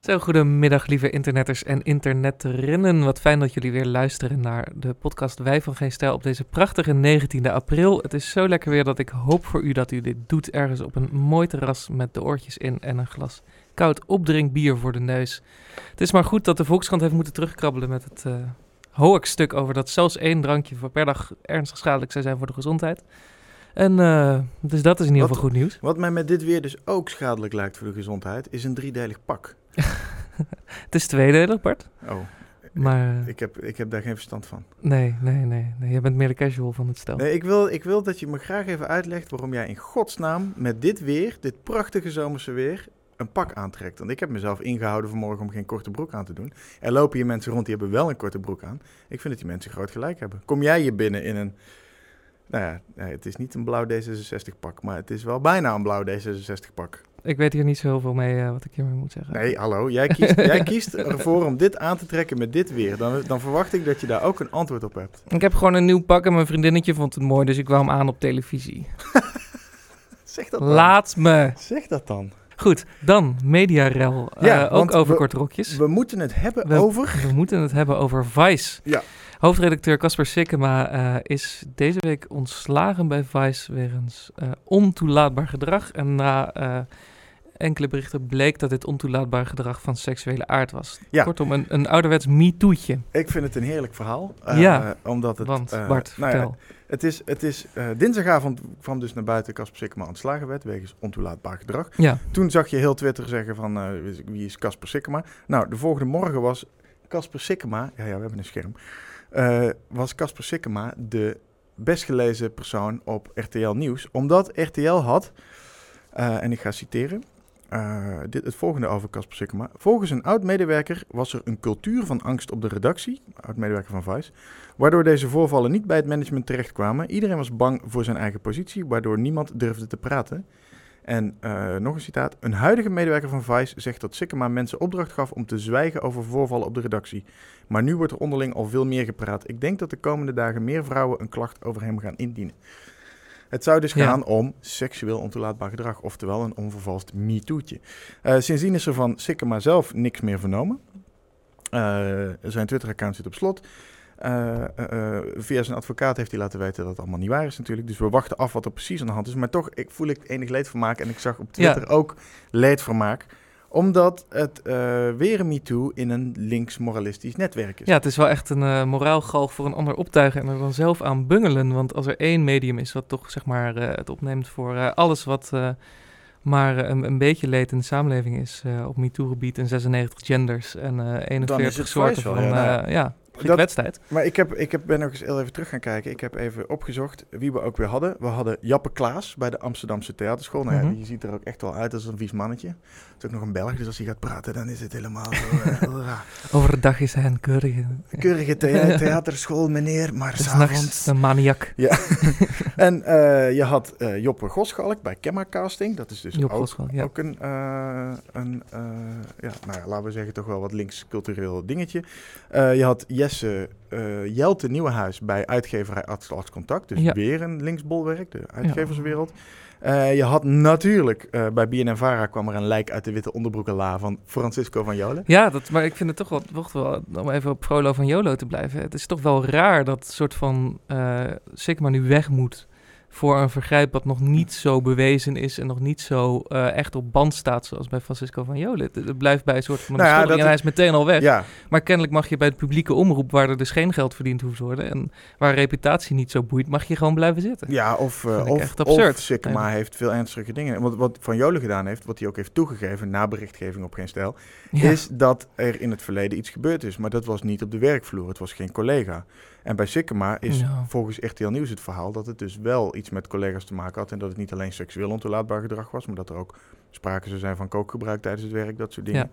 Zo, goedemiddag lieve internetters en internetrinnen. Wat fijn dat jullie weer luisteren naar de podcast Wij van Geen Stijl op deze prachtige 19e april. Het is zo lekker weer dat ik hoop voor u dat u dit doet ergens op een mooi terras met de oortjes in en een glas koud opdrinkbier voor de neus. Het is maar goed dat de Volkskrant heeft moeten terugkrabbelen met het uh, hoax-stuk over dat zelfs één drankje per dag ernstig schadelijk zou zijn voor de gezondheid. En uh, dus dat is in ieder geval goed nieuws. Wat mij met dit weer dus ook schadelijk lijkt voor de gezondheid, is een driedelig pak. het is tweedelig, Bart. Oh. Maar, ik, heb, ik heb daar geen verstand van. Nee, nee, nee. nee. Jij bent meer de casual van het stel. Nee, ik wil, ik wil dat je me graag even uitlegt waarom jij in godsnaam met dit weer, dit prachtige zomerse weer, een pak aantrekt. Want ik heb mezelf ingehouden vanmorgen om geen korte broek aan te doen. Er lopen hier mensen rond die hebben wel een korte broek aan. Ik vind dat die mensen groot gelijk hebben. Kom jij hier binnen in een... Nou ja, het is niet een blauw D66 pak, maar het is wel bijna een blauw D66 pak. Ik weet hier niet zo heel veel mee uh, wat ik hiermee moet zeggen. Nee, hallo. Jij kiest, jij kiest ervoor om dit aan te trekken met dit weer. Dan, dan verwacht ik dat je daar ook een antwoord op hebt. Ik heb gewoon een nieuw pak en mijn vriendinnetje vond het mooi, dus ik kwam aan op televisie. zeg dat dan. Laat me. Zeg dat dan. Goed, dan Mediarel. Ja, uh, ook over korte rokjes. We moeten het hebben we, over... We moeten het hebben over Vice. Ja. Hoofdredacteur Casper Sikkema uh, is deze week ontslagen bij Vice wegens uh, ontoelaatbaar gedrag. En na enkele berichten bleek dat dit ontoelaatbaar gedrag van seksuele aard was. Ja. Kortom, een, een ouderwets MeToo'tje. Ik vind het een heerlijk verhaal. Uh, ja, omdat het, want Bart, nou vertel. Ja, het is, het is uh, dinsdagavond kwam dus naar buiten Casper Sikkema ontslagen werd wegens ontoelaatbaar gedrag. Ja. Toen zag je heel Twitter zeggen van wie is Casper Sikkema? Nou, de volgende morgen was Casper Sikkema, ja, ja we hebben een scherm, was Casper Sikkema de best gelezen persoon op RTL Nieuws. Omdat RTL had, en ik ga citeren, uh, dit, het volgende over Casper Sikkema. Volgens een oud-medewerker was er een cultuur van angst op de redactie, oud-medewerker van Vice, waardoor deze voorvallen niet bij het management terechtkwamen. Iedereen was bang voor zijn eigen positie, waardoor niemand durfde te praten. En uh, nog een citaat. Een huidige medewerker van Vice zegt dat Sikkema mensen opdracht gaf om te zwijgen over voorvallen op de redactie. Maar nu wordt er onderling al veel meer gepraat. Ik denk dat de komende dagen meer vrouwen een klacht over hem gaan indienen. Het zou dus gaan om seksueel ontoelaatbaar gedrag, oftewel een onvervalst MeToo'tje. Uh, sindsdien is er van Sikkema zelf niks meer vernomen. Uh, zijn Twitter-account zit op slot. Uh, via zijn advocaat heeft hij laten weten dat het allemaal niet waar is natuurlijk. Dus we wachten af wat er precies aan de hand is. Maar toch ik voel ik enig leedvermaak. En ik zag op Twitter ja. ook leedvermaak omdat het uh, weer een MeToo in een links-moralistisch netwerk is. Ja, het is wel echt een uh, moraalgalg voor een ander optuigen en er dan zelf aan bungelen. Want als er één medium is wat toch zeg maar uh, het opneemt voor alles wat maar een, een, beetje leed in de samenleving is op MeToo-gebied en 96 genders en 41 soorten van... Ja, nou, ja. Wedstrijd. Maar ik, heb, ik heb, ben nog eens heel even terug gaan kijken. Ik heb even opgezocht wie we ook weer hadden. We hadden Jappe Klaas bij de Amsterdamse Theaterschool. Nou ja, Mhm. die ziet er ook echt wel uit als een vies mannetje. Het is ook nog een Belg, dus als hij gaat praten, dan is het helemaal zo... Uh, Overdag is hij een keurige... keurige thea theaterschool, meneer, maar s'avonds... een maniak. Ja. en uh, je had uh, Joppe Goschalk bij Kemma Casting. Dat is dus ook, Goschalk, ja. ook een, een ja, nou ja, laten we zeggen toch wel wat links-cultureel dingetje. je had Jesse Jelte Nieuwenhuis bij uitgeverij Atlas Contact. Dus Ja. weer een linksbolwerk, de uitgeverswereld. Uh, je had natuurlijk uh, bij BNNVARA kwam er een lijk uit de witte onderbroekenla van Francisco van Jolen. Ja, dat, maar ik vind het toch wel, wacht wel, om even op Frolo van Jolo te blijven. Het is toch wel raar dat soort van uh, Sigma nu weg moet voor een vergrijp wat nog niet zo bewezen is en nog niet zo uh, echt op band staat zoals bij Francisco van Jolen. Het, het blijft bij een soort van een Nou ja, en hij is meteen al weg. Ja, Maar kennelijk mag je bij de publieke omroep, waar er dus geen geld verdiend hoeft te worden en waar reputatie niet zo boeit, mag je gewoon blijven zitten. ja of, uh, of, echt absurd. of Sikkema heeft veel ernstige dingen. Want wat Van Jolen gedaan heeft, wat hij ook heeft toegegeven na berichtgeving op geen stijl, Ja. is dat er in het verleden iets gebeurd is. Maar dat was niet op de werkvloer, het was geen collega. En bij Sikkema is volgens RTL Nieuws het verhaal dat het dus wel iets met collega's te maken had. En dat het niet alleen seksueel ontoelaatbaar gedrag was, maar dat er ook sprake zou zijn van kookgebruik tijdens het werk, dat soort dingen. Ja.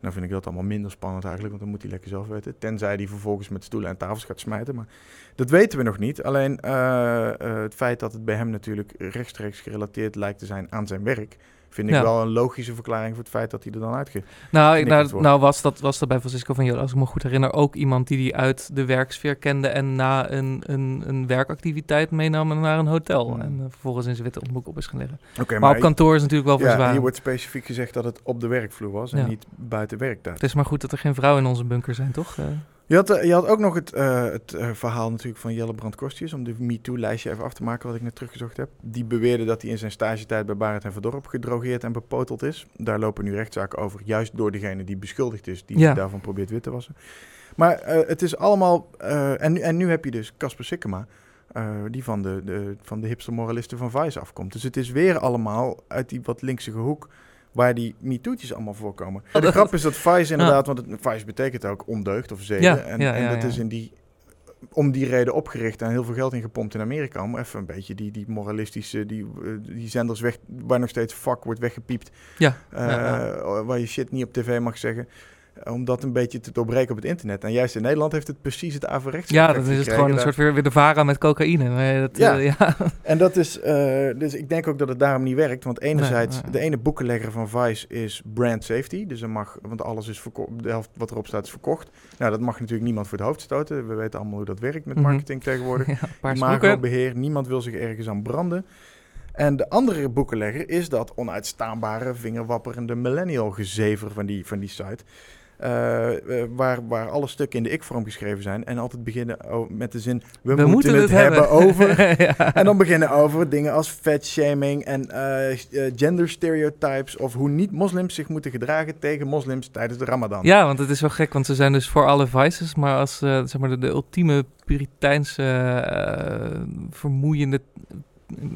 Nou vind ik dat allemaal minder spannend eigenlijk, want dan moet hij lekker zelf weten. Tenzij hij vervolgens met stoelen en tafels gaat smijten. Maar dat weten we nog niet. Alleen eh, eh, het feit dat het bij hem natuurlijk rechtstreeks gerelateerd lijkt te zijn aan zijn werk, Vind ik Ja. wel een logische verklaring voor het feit dat hij er dan uitge... Nou, ik- nou, wordt. nou was, dat, was dat bij Francisco van Jola, als ik me goed herinner, ook iemand die die uit de werksfeer kende en na een, een, een werkactiviteit meenam naar een hotel. Hmm. En eh, vervolgens in zijn witte onderbroek op is gaan liggen. Maar, op kantoor is natuurlijk wel ja, verzwaar. hier wordt specifiek gezegd dat het op de werkvloer was en Ja. niet buiten werktijd. Het is maar goed dat er geen vrouwen in onze bunker zijn, toch? Eh, Je had, eh, je had ook nog het, eh, het eh, verhaal natuurlijk van Jelle Brand Kostjes, om de MeToo-lijstje even af te maken wat ik net teruggezocht heb. Die beweerde dat hij in zijn stagetijd bij Barend en Verdorp gedrogeerd en bepoteld is. Daar lopen nu rechtszaken over, juist door degene die beschuldigd is, die Ja. daarvan probeert wit te wassen. Maar het is allemaal, en, nu- en nu heb je dus Casper Sikkema, die van de, de, van de hipster moralisten van Vice afkomt. Dus het is weer allemaal uit die wat linkse hoek waar die MeToo'tjes allemaal voorkomen. Ja, de grap is dat Vice inderdaad, want het, Vice betekent ook ondeugd of zeden. En, en dat is in die, om die reden opgericht en heel veel geld in gepompt in Amerika. Om even een beetje die, die moralistische, die, eh, die zenders weg, waar nog steeds fuck wordt weggepiept. ja, eh, ja, Waar je shit niet op tv mag zeggen. Eh, Om dat een beetje te doorbreken op het internet. En juist in Nederland heeft het precies het averechts. ja, dan is het gewoon een soort weer, weer de vara met cocaïne. Maar dat, Ja. eh, ja. En dat is, eh, dus ik denk ook dat het daarom niet werkt. Want enerzijds, Nee, nee. de ene boekenlegger van Vice is brand safety. Dus er mag, want alles is verkocht, de helft wat erop staat is verkocht. Nou, dat mag natuurlijk niemand voor het hoofd stoten. We weten allemaal hoe dat werkt met Mhm. marketing tegenwoordig. ja, broeken. Imagobeheer, niemand wil zich ergens aan branden. En de andere boekenlegger is dat onuitstaanbare, vingerwapperende millennial gezever van die, van die site. Eh, eh, waar, waar alle stukken in de ik-vorm geschreven zijn. En altijd beginnen met de zin: we, moeten, het, hebben, over. ja. En dan beginnen over dingen als fatshaming en eh, gender stereotypes. Of hoe niet-moslims zich moeten gedragen tegen moslims tijdens de Ramadan. Ja, want het is wel gek, want ze zijn dus voor alle vices, maar als zeg maar de, de ultieme puriteinse vermoeiende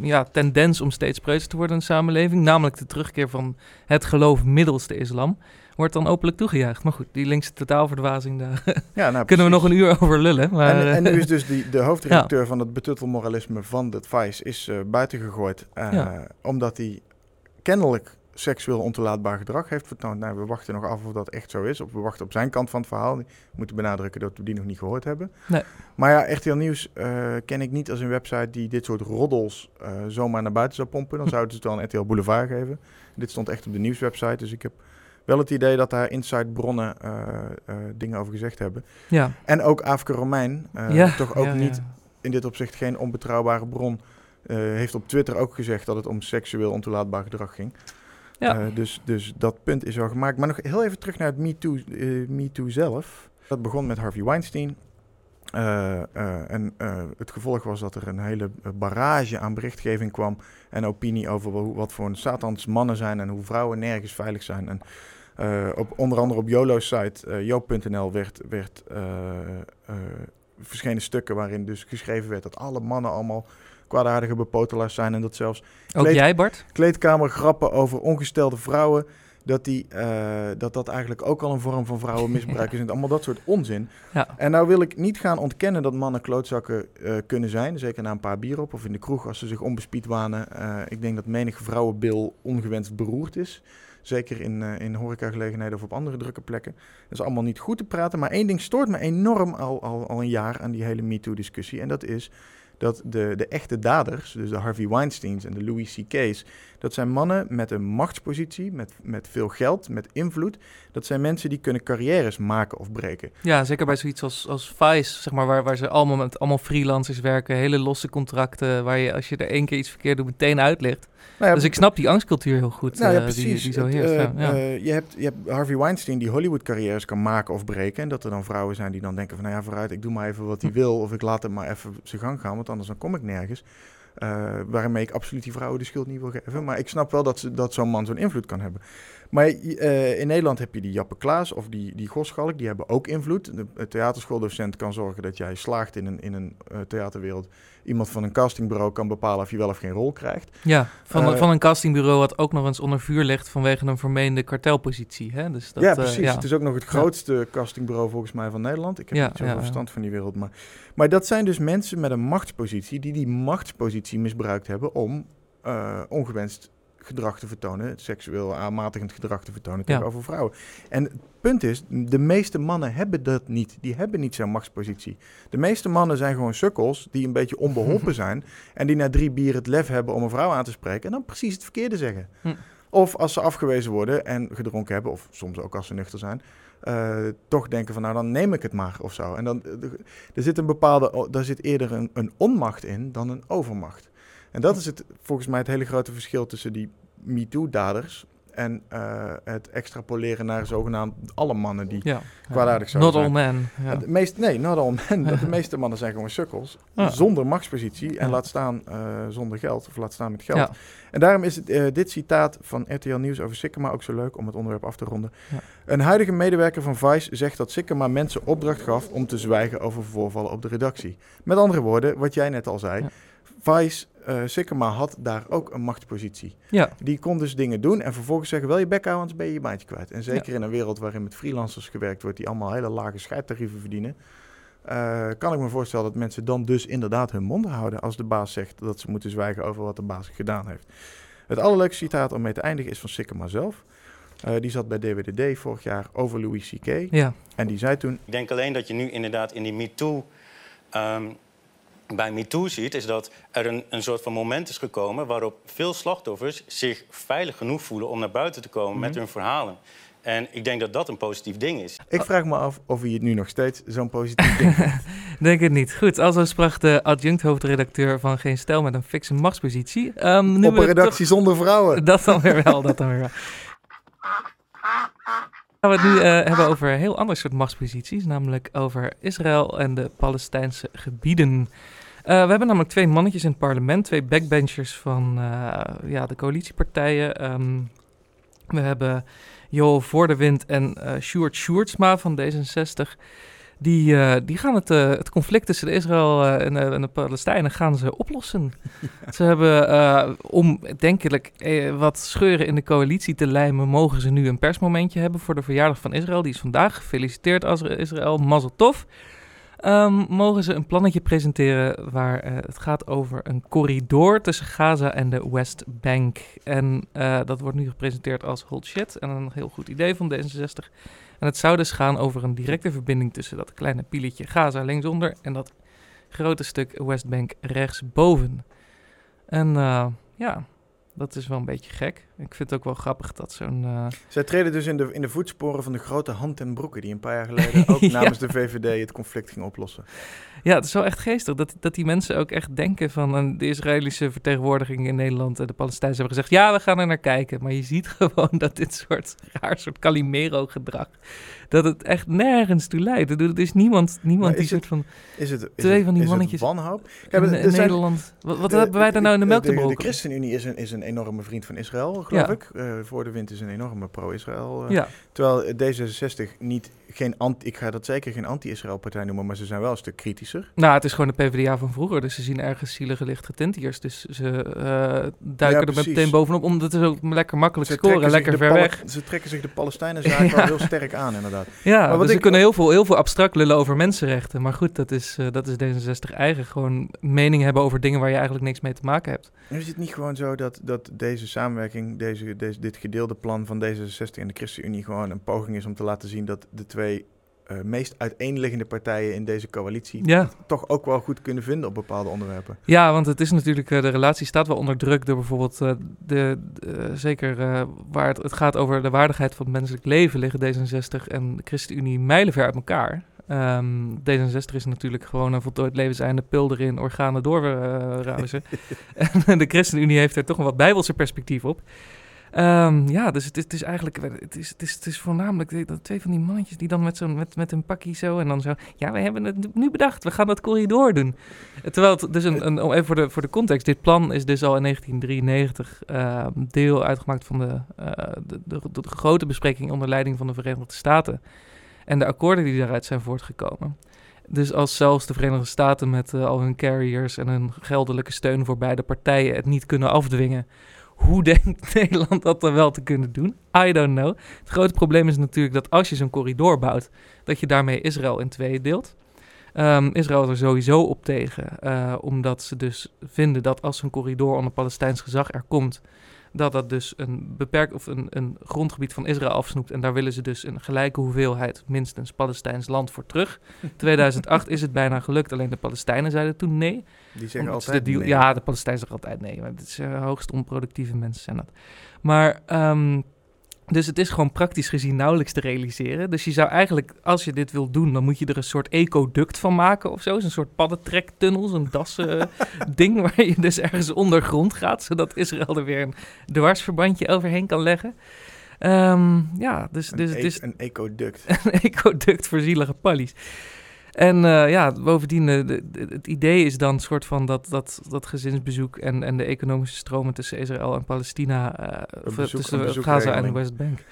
ja, tendens om steeds preuts te worden in de samenleving, namelijk de terugkeer van het geloof middels de islam, wordt dan openlijk toegejuicht. Maar goed, die linkse totaalverdwazing, daar Ja, nou, kunnen we nog een uur over lullen. Maar, En, en eh, nu is dus die, de hoofdredacteur van het betuttelmoralisme van het Vice is eh buiten gegooid. eh, Ja. Omdat hij kennelijk seksueel ontoelaatbaar gedrag heeft vertoond. Nou, we wachten nog af of dat echt zo is. Of we wachten op zijn kant van het verhaal. We moeten benadrukken dat we die nog niet gehoord hebben. Nee. Maar ja, RTL Nieuws ken ik niet als een website die dit soort roddels zomaar naar buiten zou pompen. Dan zouden ze het wel een RTL Boulevard geven. Dit stond echt op de nieuwswebsite. Dus ik heb wel het idee dat daar inside bronnen eh, eh, dingen over gezegd hebben. ja. En ook Afke Romein, eh, ja, toch ook ja, niet in dit opzicht geen onbetrouwbare bron, heeft op Twitter ook gezegd dat het om seksueel ontoelaatbaar gedrag ging. Ja. Dus, dus dat punt is wel gemaakt. Maar nog heel even terug naar het MeToo, eh MeToo zelf. Dat begon met Harvey Weinstein. Eh, eh, en eh, het gevolg was dat er een hele barrage aan berichtgeving kwam en opinie over wat voor een satans mannen zijn en hoe vrouwen nergens veilig zijn. En op, onder andere op YOLO's site, joop.nl, werd, werd verschenen stukken waarin dus geschreven werd dat alle mannen allemaal kwaadaardige bepotelaars zijn en dat zelfs Ook Kleed- jij, Bart? kleedkamergrappen over ongestelde vrouwen, dat, die, eh, dat dat eigenlijk ook al een vorm van vrouwenmisbruik is en allemaal dat soort onzin. Ja. En nou wil ik niet gaan ontkennen dat mannen klootzakken eh, kunnen zijn, zeker na een paar bier op of in de kroeg als ze zich onbespied wanen. Eh, ik denk dat menig vrouwenbil ongewenst beroerd is. Zeker in, in horecagelegenheden of op andere drukke plekken. Dat is allemaal niet goed te praten. Maar één ding stoort me enorm al, al, al een jaar aan die hele MeToo-discussie. En dat is dat de, de echte daders, dus de Harvey Weinsteins en de Louis C.K.'s... dat zijn mannen met een machtspositie, met, met veel geld, met invloed. Dat zijn mensen die kunnen carrières maken of breken. Ja, zeker bij zoiets als, als Vice, zeg maar, waar, waar ze allemaal met allemaal freelancers werken, hele losse contracten, waar je als je er één keer iets verkeerd doet meteen uitlicht. Nou ja, dus ik snap die angstcultuur heel goed, Nou ja, precies. die zo heerst. ja, je, hebt, je hebt Harvey Weinstein die Hollywood-carrières kan maken of breken. En dat er dan vrouwen zijn die dan denken van... nou ja, vooruit, ik doe maar even wat hij Hm. wil... of ik laat hem maar even zijn gang gaan, want anders dan kom ik nergens. Eh, waarmee ik absoluut die vrouwen de schuld niet wil geven. Maar ik snap wel dat, ze, dat zo'n man zo'n invloed kan hebben. Maar eh, in Nederland heb je die Jappe Klaas of die, die Goschalk. Die hebben ook invloed. De, de theaterschooldocent kan zorgen dat jij slaagt in een, in een eh, theaterwereld. Iemand van een castingbureau kan bepalen of je wel of geen rol krijgt. ja, van, eh, van een castingbureau wat ook nog eens onder vuur ligt vanwege een vermeende kartelpositie. Hè? Dus dat, ja, precies. ja. Het is ook nog het grootste castingbureau volgens mij van Nederland. Ik heb Ja, niet zoveel verstand van die wereld. Maar, maar dat zijn dus mensen met een machtspositie die die machtspositie misbruikt hebben om ongewenst gedrag te vertonen, seksueel aanmatigend gedrag te vertonen Ja. tegenover vrouwen. En het punt is, de meeste mannen hebben dat niet. Die hebben niet zo'n machtspositie. De meeste mannen zijn gewoon sukkels die een beetje onbeholpen zijn en die na drie bier het lef hebben om een vrouw aan te spreken en dan precies het verkeerde zeggen. Hm. Of als ze afgewezen worden en gedronken hebben, of soms ook als ze nuchter zijn, uh, toch denken van nou dan neem ik het maar of zo. En dan er zit een bepaalde, daar zit eerder een, een onmacht in dan een overmacht. En dat is het, volgens mij het hele grote verschil tussen die MeToo-daders en uh, het extrapoleren naar zogenaamd alle mannen die ja, kwaadaardig zijn. Not all men. Ja. De meest, nee, not all men. de meeste mannen zijn gewoon sukkels. Zonder machtspositie en laat staan uh, zonder geld. Of laat staan met geld. En daarom is het, uh, dit citaat van RTL Nieuws over Sikkema ook zo leuk om het onderwerp af te ronden. Een huidige medewerker van Vice zegt dat Sikkema mensen opdracht gaf om te zwijgen over voorvallen op de redactie. Met andere woorden, wat jij net al zei. Vice uh, Sikkema had daar ook een machtspositie. Ja. Die kon dus dingen doen en vervolgens zeggen, wel je bek houden, anders ben je je baantje kwijt. En zeker in een wereld waarin met freelancers gewerkt wordt, die allemaal hele lage scheidtarieven verdienen, uh, kan ik me voorstellen dat mensen dan dus inderdaad hun mond houden als de baas zegt dat ze moeten zwijgen over wat de baas gedaan heeft. Het allerleukste citaat om mee te eindigen is van Sikkema zelf. Uh, die zat bij DWDD vorig jaar over Louis C.K. Ja. En die zei toen... Ik denk alleen dat je nu inderdaad in die MeToo... Um, bij MeToo ziet, is dat er een, een soort van moment is gekomen waarop veel slachtoffers zich veilig genoeg voelen om naar buiten te komen met mhm. hun verhalen. En ik denk dat dat een positief ding is. Ik vraag me af of hij het nu nog steeds zo'n positief ding vindt. denk het niet. Goed, als sprak de adjunct-hoofdredacteur van Geen Stijl met een fikse machtspositie. Um, nu Op een redactie zonder vrouwen. Dat dan weer wel, dat dan weer wel. Gaan we het nu uh, hebben over een heel ander soort machtsposities, namelijk over Israël en de Palestijnse gebieden. Uh, we hebben namelijk twee mannetjes in het parlement, twee backbenchers van uh, ja, de coalitiepartijen. Um, we hebben Jo Voordewind en uh, Sjoerd Sjoerdsma van D66. Die, uh, die gaan het, uh, het conflict tussen Israël en, en, de Palestijnen gaan ze oplossen. Ze hebben, om denkelijk wat scheuren in de coalitie te lijmen, mogen ze nu een persmomentje hebben voor de verjaardag van Israël. Die is vandaag. Gefeliciteerd Israël, mazel tov. Um, mogen ze een plannetje presenteren waar uh, het gaat over een corridor tussen Gaza en de Westbank. En uh, dat wordt nu gepresenteerd als hold shit en een heel goed idee van D66. En het zou dus gaan over een directe verbinding tussen dat kleine pieletje Gaza linksonder en dat grote stuk Westbank rechtsboven. En uh, ja, dat is wel een beetje gek. Ik vind het ook wel grappig dat zo'n... Uh... Zij treden dus in de, in de voetsporen van de grote hand en broeken... die een paar jaar geleden ook namens de VVD het conflict ging oplossen. Ja, het is wel echt geestig dat, dat die mensen ook echt denken van... de Israëlische vertegenwoordiging in Nederland en de Palestijnen hebben gezegd... ja, we gaan er naar kijken. Maar je ziet gewoon dat dit soort raar soort Calimero-gedrag... dat het echt nergens toe leidt. Er is niemand, niemand die soort van... Is het, is twee van die mannetjes wanhoop? in, in Nederland. Wat, hebben wij daar nou in de melk te broken? De, de ChristenUnie is een, is een enorme vriend van Israël, geloof ik. Uh, voor de wind is een enorme pro-Israël. Ja. Terwijl D66 niet geen anti, ik ga dat zeker geen anti-Israël-partij noemen, maar ze zijn wel een stuk kritischer. Nou, het is gewoon de PvdA van vroeger, dus ze zien ergens zielige licht getentiers. Dus ze uh, duiken er meteen bovenop, omdat het ook lekker makkelijk ze scoren, lekker ver weg. Ze trekken zich de Palestijnen-zaak ja. wel heel sterk aan, inderdaad. Ja, maar wat dus ze kunnen heel veel, heel veel abstract lullen over mensenrechten. Maar goed, dat is, uh, dat is D66 eigen. Gewoon mening hebben over dingen waar je eigenlijk niks mee te maken hebt. Is het niet gewoon zo dat, dat deze samenwerking, deze, deze, dit gedeelde plan van D66 en de ChristenUnie gewoon een poging is om te laten zien dat de twee uh, meest uiteenliggende partijen in deze coalitie ja. toch ook wel goed kunnen vinden op bepaalde onderwerpen. Ja, want het is natuurlijk, uh, de relatie staat wel onder druk door bijvoorbeeld, uh, de, zeker waar het, het, gaat over de waardigheid van het menselijk leven, liggen D66 en de ChristenUnie mijlenver uit elkaar. Um, D66 is natuurlijk gewoon een voltooid levenseinde pil erin, organen doorruizen. en de ChristenUnie heeft er toch een wat bijbelse perspectief op. Um, ja, dus het is, het is eigenlijk, het is, het is, het is voornamelijk twee van die mannetjes die dan met, zo'n met, met een pakje zo en dan zo, ja, we hebben het nu bedacht, we gaan dat corridor doen. Terwijl het dus een, een even voor de, voor de context, dit plan is dus al in 1993 uh, ehm, deel uitgemaakt van de, uh, de, de, grote bespreking onder leiding van de Verenigde Staten en de akkoorden die daaruit zijn voortgekomen. Dus als zelfs de Verenigde Staten met uh, al hun carriers en hun geldelijke steun voor beide partijen het niet kunnen afdwingen hoe denkt Nederland dat dan wel te kunnen doen? I don't know. Het grote probleem is natuurlijk dat als je zo'n corridor bouwt, dat je daarmee Israël in tweeën deelt. Um, Israël is er sowieso op tegen, uh, omdat ze dus vinden dat als een corridor onder Palestijns gezag er komt, dat dat dus een beperkt of een, een grondgebied van Israël afsnoept. En daar willen ze dus een gelijke hoeveelheid, minstens Palestijns land voor terug. 2008 is het bijna gelukt, alleen de Palestijnen zeiden toen nee. Die zeggen altijd nee. Ja, de Palestijnen zeggen altijd nee. Maar het is uh, hoogst onproductieve mensen zijn dat. Maar um, dus het is gewoon praktisch gezien nauwelijks te realiseren. Dus je zou eigenlijk, als je dit wil doen, dan moet je er een soort ecoduct van maken of zo. Een soort paddentrektunnel, zo'n dassen ding waar je dus ergens ondergrond gaat. Zodat Israël er weer een dwarsverbandje overheen kan leggen. Um, ja, dus, dus een het is... Een ecoduct. een ecoduct voor zielige pallies. En uh, ja, bovendien, uh, de, de, het idee is dan soort van dat, dat, dat gezinsbezoek en, en de economische stromen tussen Israël en Palestina, uh, bezoek, tussen Gaza en de Westbank,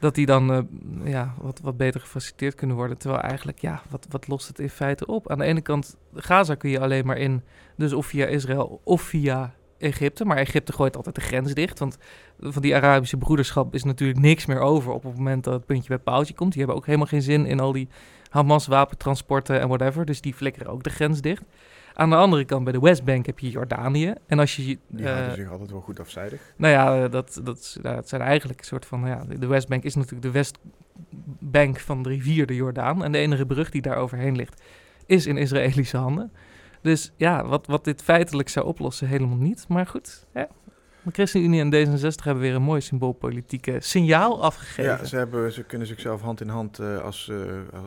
dat die dan ja, wat, wat beter gefaciliteerd kunnen worden. Terwijl eigenlijk, ja, wat, wat lost het in feite op? Aan de ene kant, Gaza kun je alleen maar in, dus of via Israël of via Egypte. Maar Egypte gooit altijd de grens dicht. Want van die Arabische broederschap is natuurlijk niks meer over op het moment dat het puntje bij paaltje komt. Die hebben ook helemaal geen zin in al die Hamas wapentransporten en whatever. Dus die flikkeren ook de grens dicht. Aan de andere kant, bij de Westbank heb je Jordanië. En als je... Die uh, houden zich altijd wel goed afzijdig. Nou ja, dat, dat, dat zijn eigenlijk een soort van... Nou ja, de Westbank is natuurlijk de Westbank van de rivier de Jordaan. En de enige brug die daar overheen ligt, is in Israëlische handen. Dus ja, wat, wat dit feitelijk zou oplossen, helemaal niet. Maar goed, hè, de ChristenUnie en D66 hebben weer een mooi symboolpolitieke signaal afgegeven. Ja, ze, hebben, ze kunnen zichzelf hand in hand uh, als, uh,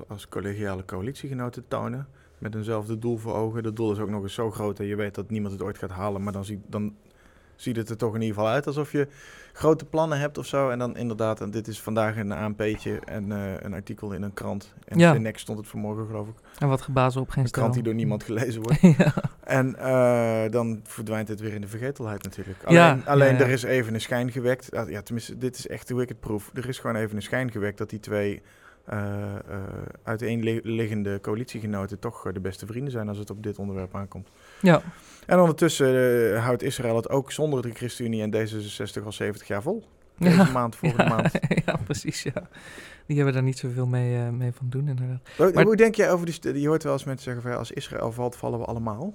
als collegiale coalitiegenoten tonen. Met eenzelfde doel voor ogen. Dat doel is ook nog eens zo groot dat je weet dat niemand het ooit gaat halen. Maar dan, zie, dan ziet het er toch in ieder geval uit alsof je grote plannen hebt of zo. En dan inderdaad, en dit is vandaag een ANP'tje en uh, een artikel in een krant. En ja. Next stond het vanmorgen, geloof ik. En wat gebazen op geen Een krant die door niemand gelezen wordt. ja. En uh, dan verdwijnt het weer in de vergetelheid natuurlijk. Alleen, Ja, alleen er is even een schijn gewekt. Ja, tenminste, dit is echt ik het proef. Er is gewoon even een schijn gewekt dat die twee uiteenliggende coalitiegenoten toch uh, de beste vrienden zijn als het op dit onderwerp aankomt. Ja. En ondertussen houdt Israël het ook zonder de ChristenUnie en D66 al 70 jaar vol. Deze Ja. maand, volgende ja, maand. ja, precies, ja. Die hebben daar niet zoveel mee, eh, mee van doen, inderdaad. Hoe, Maar- hoe denk jij over die... Je hoort wel eens mensen zeggen van ja, als Israël valt, vallen we allemaal.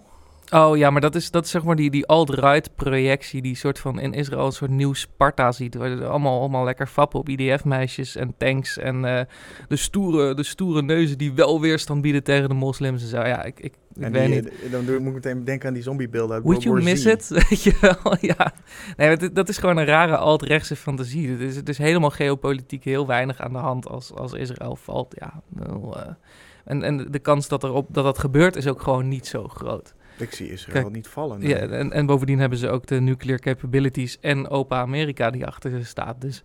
Oh ja, maar dat is, dat is zeg maar die, die alt-right projectie, die soort van in Israël een soort nieuw Sparta ziet. Waar allemaal, allemaal lekker fappen op IDF-meisjes en tanks en eh, de, stoere, de stoere neuzen die wel weerstand bieden tegen de moslims en zo. Ja, ik, ik, weet die, niet. eh, dan doe, moet ik meteen denken aan die zombiebeelden Would you miss it? Weet je wel, ja. Nee, dat is gewoon een rare alt-rechtse fantasie. Het is, het is helemaal geopolitiek heel weinig aan de hand als, als Israël valt. Ja, nou, eh, en, en de kans dat, erop, dat dat gebeurt is ook gewoon niet zo groot. Ik zie Israël Kijk, niet vallen. nee. Ja, en, en bovendien hebben ze ook de nuclear capabilities en opa Amerika die achter ze staat. Dus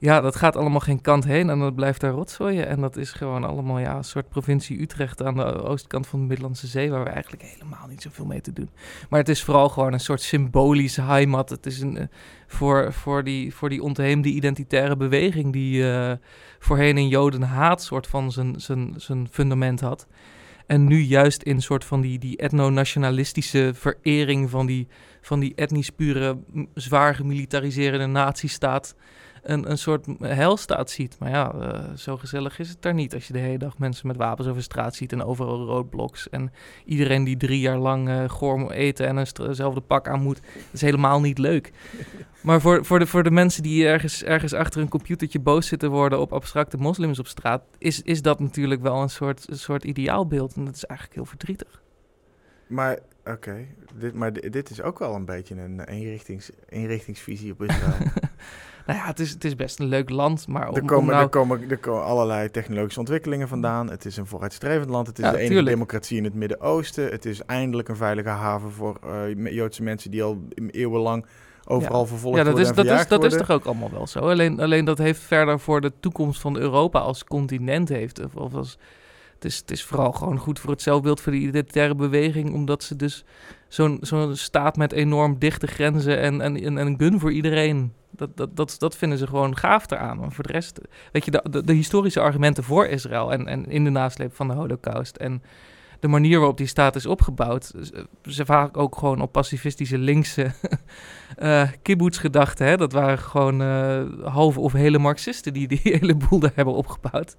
ja, dat gaat allemaal geen kant heen en dat blijft daar rotzooien. En dat is gewoon allemaal ja, een soort provincie Utrecht aan de oostkant van de Middellandse Zee... waar we eigenlijk helemaal niet zoveel mee te doen. Maar het is vooral gewoon een soort symbolische heimat. Het is een, eh, voor, voor, die, voor die ontheemde identitaire beweging... die eh, voorheen een jodenhaat soort van zijn, zijn, zijn fundament had... En nu juist in soort van die, die etno-nationalistische verering van die, van die etnisch pure, zwaar gemilitariserende nazistaat een, een soort heilstaat ziet. Maar ja, eh, zo gezellig is het daar niet als je de hele dag mensen met wapens over straat ziet en overal roodbloks. En iedereen die drie jaar lang eh goor moet eten en eenzelfde pak aan moet. Dat is helemaal niet leuk. Maar voor, voor, de, voor de mensen die ergens, ergens achter een computertje boos zitten worden op abstracte moslims op straat, is, is dat natuurlijk wel een soort, een soort ideaalbeeld. En dat is eigenlijk heel verdrietig. Maar, oké, dit, maar di- dit is ook wel een beetje een eenrichtings, eenrichtingsvisie op Israël. Nou ja, het is, het is best een leuk land, maar om, er, om komen, nou... er, komen, er komen allerlei technologische ontwikkelingen vandaan. Het is een vooruitstrevend land. Het is Ja, de enige tuurlijk. democratie in het Midden-Oosten. Het is eindelijk een veilige haven voor eh, Joodse mensen die al eeuwenlang overal vervolgd Ja, dat worden is, dat, is, dat is toch ook allemaal wel zo. Alleen, alleen dat heeft verder voor de toekomst van Europa als continent heeft. Of als, het, is, het is vooral gewoon goed voor het zelfbeeld van de identitaire beweging. Omdat ze dus zo'n staat met enorm dichte grenzen en, en, en, en een gun voor iedereen. Dat, dat, dat, vinden ze gewoon gaaf eraan. Maar voor de rest, weet je, de, de, historische argumenten voor Israël en, en in de nasleep van de Holocaust. En de manier waarop die staat is opgebouwd, ze vaak ook gewoon op pacifistische linkse uh, kibbutz-gedachte. Hè? Dat waren gewoon uh, halve of hele Marxisten die die hele boel daar hebben opgebouwd.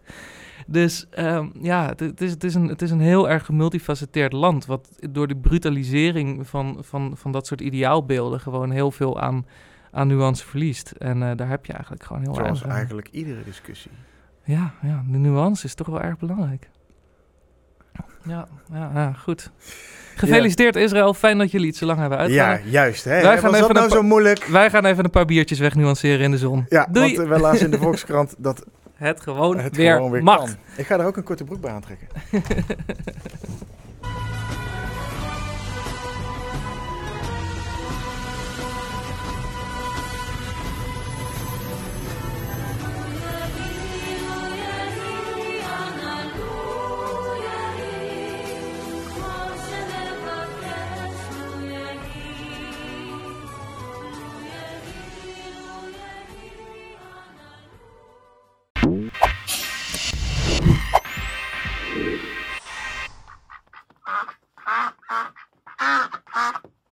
Dus um, ja, het is, het, is een, het is een heel erg multifacetteerd land. Wat door de brutalisering van, van, van dat soort ideaalbeelden gewoon heel veel aan, aan nuance verliest. En uh, daar heb je eigenlijk gewoon heel erg. Zoals eigenlijk iedere discussie. Ja, ja, de nuance is toch wel erg belangrijk. Ja, ja, ja goed. Gefeliciteerd Israël, fijn dat jullie het zo lang hebben uitgehouden. Ja, juist. Hè? Wij gaan even nou zo moeilijk? Wij gaan even een paar biertjes wegnuanceren in de zon. Ja, Doei. want uh, we lazen in de Volkskrant dat het gewoon, het weer, gewoon weer mag. Kan. Ik ga er ook een korte broek bij aantrekken.